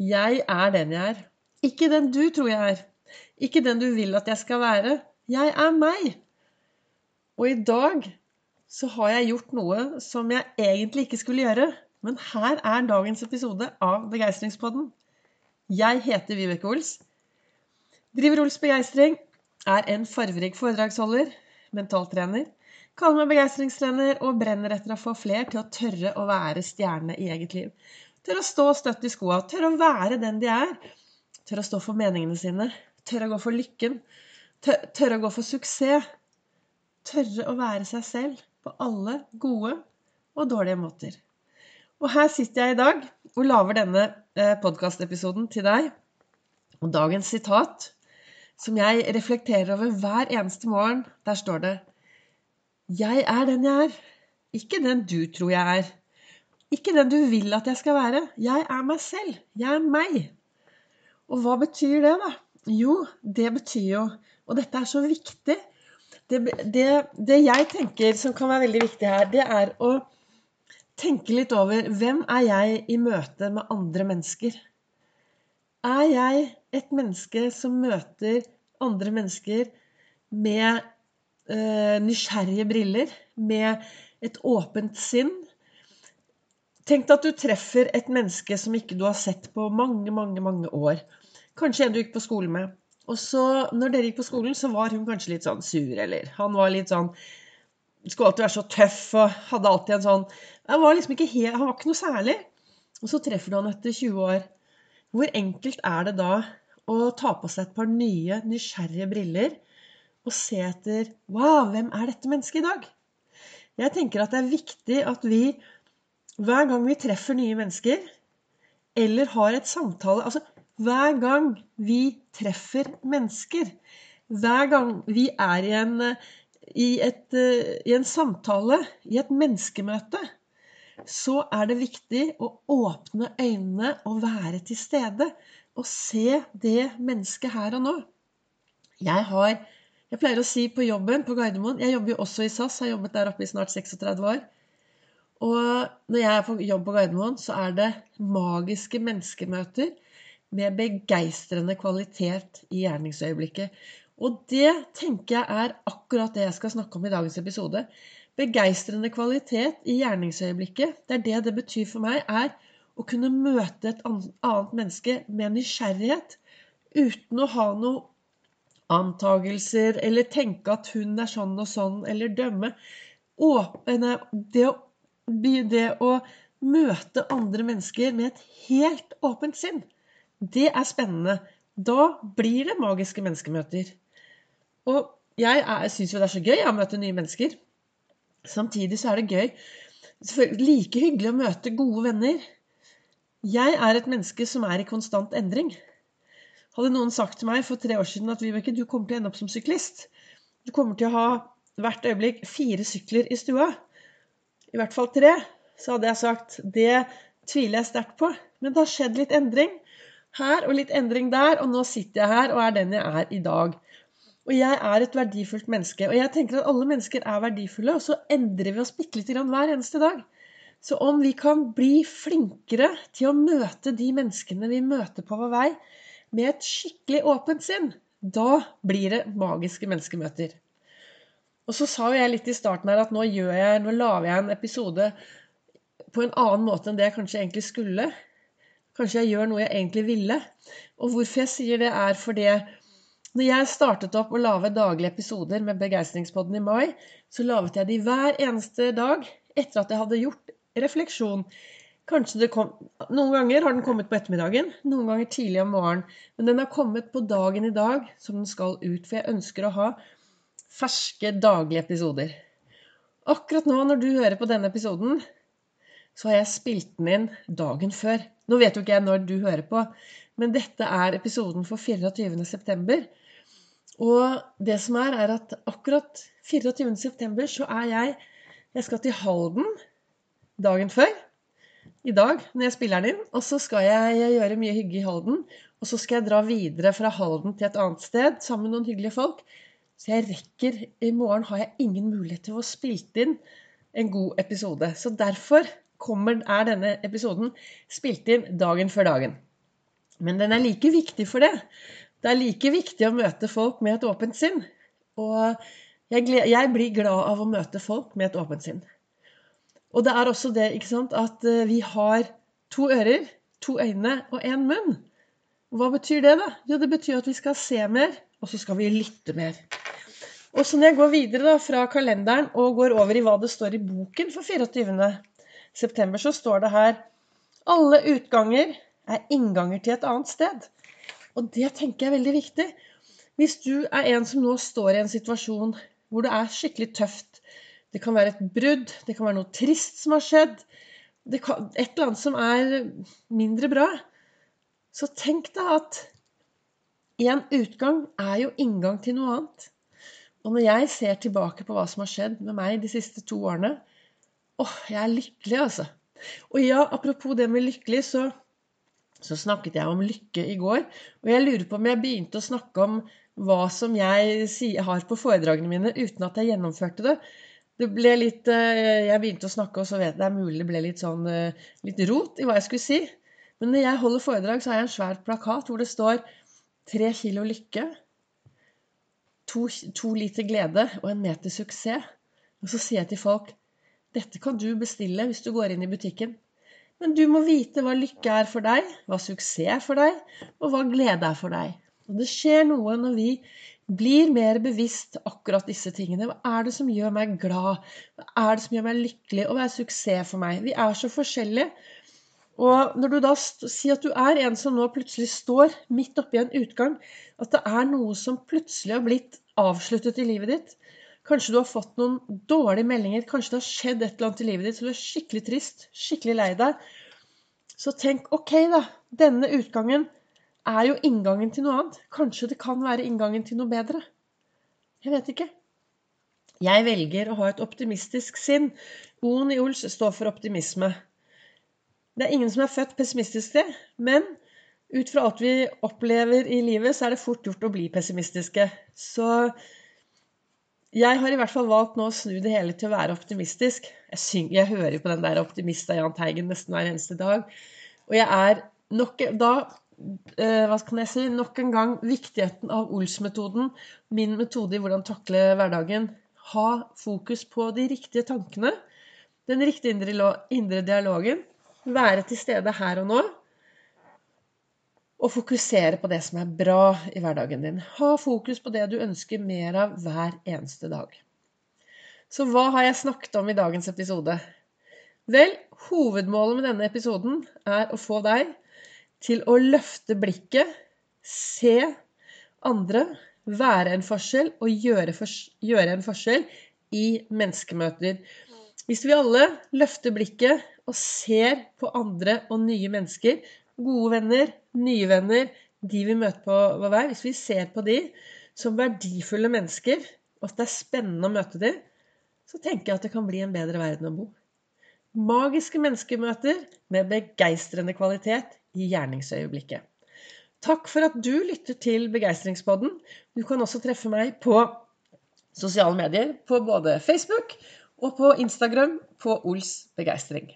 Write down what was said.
Jeg er den jeg er. Ikke den du tror jeg er. Ikke den du vil at jeg skal være. Jeg er meg. Og i dag så har jeg gjort noe som jeg egentlig ikke skulle gjøre. Men her er dagens episode av Begeistringspodden. Jeg heter Vibeke Ols. Driver Ols Begeistring. Er en farverik foredragsholder. Mentaltrener. Kaller meg begeistringstrener og brenner etter å få fler til å tørre å være stjerne i eget liv. Tørre å stå støtt i skoa. Tørre å være den de er. Tørre å stå for meningene sine. Tørre å gå for lykken. Tørre å gå for suksess. Tørre å være seg selv på alle gode og dårlige måter. Og her sitter jeg i dag og lager denne eh, podkastepisoden til deg. Og dagens sitat, som jeg reflekterer over hver eneste morgen, der står det Jeg er den jeg er. Ikke den du tror jeg er. Ikke den du vil at jeg skal være. Jeg er meg selv. Jeg er meg. Og hva betyr det, da? Jo, det betyr jo Og dette er så viktig. Det, det, det jeg tenker som kan være veldig viktig her, det er å tenke litt over hvem er jeg i møte med andre mennesker? Er jeg et menneske som møter andre mennesker med øh, nysgjerrige briller? Med et åpent sinn? Tenk deg at du treffer et menneske som ikke du har sett på mange, mange, mange år. Kanskje en du gikk på skole med. Og så, når dere gikk på skolen, så var hun kanskje litt sånn sur, eller han var litt sånn Skulle alltid være så tøff og hadde alltid en sånn Han var liksom ikke helt Han var ikke noe særlig. Og så treffer du han etter 20 år. Hvor enkelt er det da å ta på seg et par nye, nysgjerrige briller og se etter Wow, hvem er dette mennesket i dag? Jeg tenker at det er viktig at vi hver gang vi treffer nye mennesker, eller har et samtale Altså hver gang vi treffer mennesker, hver gang vi er i en, i et, i en samtale, i et menneskemøte, så er det viktig å åpne øynene og være til stede. Og se det mennesket her og nå. Jeg har Jeg pleier å si på jobben på Gardermoen Jeg jobber jo også i SAS, har jobbet der oppe i snart 36 år. Og når jeg er på jobb på Gardermoen, så er det magiske menneskemøter med begeistrende kvalitet i gjerningsøyeblikket. Og det tenker jeg er akkurat det jeg skal snakke om i dagens episode. Begeistrende kvalitet i gjerningsøyeblikket, det er det det betyr for meg, er å kunne møte et annet menneske med nysgjerrighet. Uten å ha noe antagelser eller tenke at hun er sånn og sånn, eller dømme. Åpne, det å det å møte andre mennesker med et helt åpent sinn, det er spennende. Da blir det magiske menneskemøter. Og jeg syns jo det er så gøy å møte nye mennesker. Samtidig så er det gøy Like hyggelig å møte gode venner. Jeg er et menneske som er i konstant endring. Hadde noen sagt til meg for tre år siden at Vibeke, du kommer til å ende opp som syklist. Du kommer til å ha hvert øyeblikk fire sykler i stua i hvert fall tre, så hadde jeg sagt det tviler jeg sterkt på. Men det har skjedd litt endring her og litt endring der, og nå sitter jeg her og er den jeg er i dag. Og jeg er et verdifullt menneske. Og jeg tenker at alle mennesker er verdifulle, og så endrer vi oss bitte lite grann hver eneste dag. Så om vi kan bli flinkere til å møte de menneskene vi møter på vår vei, med et skikkelig åpent sinn, da blir det magiske menneskemøter. Og så sa jo jeg litt i starten her at nå gjør jeg, nå lager jeg en episode på en annen måte enn det jeg kanskje egentlig skulle. Kanskje jeg gjør noe jeg egentlig ville. Og hvorfor jeg sier det, er fordi når jeg startet opp å lage daglige episoder med Begeistringspodden i mai, så laget jeg de hver eneste dag etter at jeg hadde gjort refleksjon. Kanskje det kom, Noen ganger har den kommet på ettermiddagen, noen ganger tidlig om morgenen. Men den har kommet på dagen i dag som den skal ut. For jeg ønsker å ha ferske, daglige episoder. Akkurat nå når du hører på denne episoden, så har jeg spilt den inn dagen før. Nå vet jo ikke jeg når du hører på, men dette er episoden for 24.9. Og det som er, er at akkurat 24.9. så er jeg Jeg skal til Halden dagen før. I dag, når jeg spiller den inn. Og så skal jeg gjøre mye hygge i Halden. Og så skal jeg dra videre fra Halden til et annet sted sammen med noen hyggelige folk. Så jeg rekker I morgen har jeg ingen mulighet til å spille inn en god episode. Så derfor kommer, er denne episoden spilt inn dagen før dagen. Men den er like viktig for det. Det er like viktig å møte folk med et åpent sinn. Og jeg, jeg, blir glad av å møte folk med et åpent sinn. Og det er også det ikke sant, at eh, vi har to ører, to øyne og én munn. Hva betyr det, da? Jo, det betyr at vi skal se mer, og så skal vi lytte mer. Og så når jeg går videre da, fra kalenderen og går over i hva det står i boken for 24. september, så står det her alle utganger er innganger til et annet sted. Og det tenker jeg er veldig viktig. Hvis du er en som nå står i en situasjon hvor det er skikkelig tøft Det kan være et brudd, det kan være noe trist som har skjedd, kan, et eller annet som er mindre bra, så tenk deg at en utgang er jo inngang til noe annet. Og når jeg ser tilbake på hva som har skjedd med meg de siste to årene åh, jeg er lykkelig, altså. Og ja, apropos det med lykkelig, så så snakket jeg om lykke i går. Og jeg lurer på om jeg begynte å snakke om hva som jeg har på foredragene mine, uten at jeg gjennomførte det. Det ble litt eh, Jeg begynte å snakke, og så vet jeg det er mulig det ble litt sånn eh, litt rot i hva jeg skulle si. Men når jeg holder foredrag, så har jeg en svær plakat hvor det står 'Tre kilo lykke', to, to liter glede og en meter suksess'. Og så sier jeg til folk dette kan du bestille hvis du går inn i butikken. Men du må vite hva lykke er for deg, hva suksess er for deg, og hva glede er for deg. Og det skjer noe når vi blir mer bevisst akkurat disse tingene. Hva er det som gjør meg glad? Hva er det som gjør meg lykkelig? Og hva er suksess for meg? Vi er så forskjellige. Og når du da sier at du er en som nå plutselig står midt oppi en utgang, at det er noe som plutselig har blitt avsluttet i livet ditt, Kanskje du har fått noen dårlige meldinger. Kanskje det har skjedd et eller annet i livet ditt så du er skikkelig trist, skikkelig lei deg. Så tenk ok, da. Denne utgangen er jo inngangen til noe annet. Kanskje det kan være inngangen til noe bedre. Jeg vet ikke. Jeg velger å ha et optimistisk sinn. O-en i Ols står for optimisme. Det er ingen som er født pessimistisk til, men ut fra alt vi opplever i livet, så er det fort gjort å bli pessimistiske. Så jeg har i hvert fall valgt nå å snu det hele til å være optimistisk. Jeg, synger, jeg hører på den der optimista Jahn Teigen nesten hver eneste dag. Og jeg er nok da eh, hva kan jeg si, nok en gang viktigheten av Ols-metoden. Min metode i hvordan takle hverdagen. Ha fokus på de riktige tankene. Den riktige indre dialogen. Være til stede her og nå og fokusere på det som er bra i hverdagen din. Ha fokus på det du ønsker mer av hver eneste dag. Så hva har jeg snakket om i dagens episode? Vel, hovedmålet med denne episoden er å få deg til å løfte blikket, se andre, være en forskjell og gjøre, gjøre en forskjell i menneskemøter. Hvis vi alle løfter blikket og ser på andre og nye mennesker, gode venner, nye venner, de vi møter på vår vei, hvis vi ser på de som verdifulle mennesker, og at det er spennende å møte de, så tenker jeg at det kan bli en bedre verden å bo. Magiske menneskemøter med begeistrende kvalitet i gjerningsøyeblikket. Takk for at du lytter til Begeistringspodden. Du kan også treffe meg på sosiale medier, på både Facebook og på Instagram på Ols begeistring.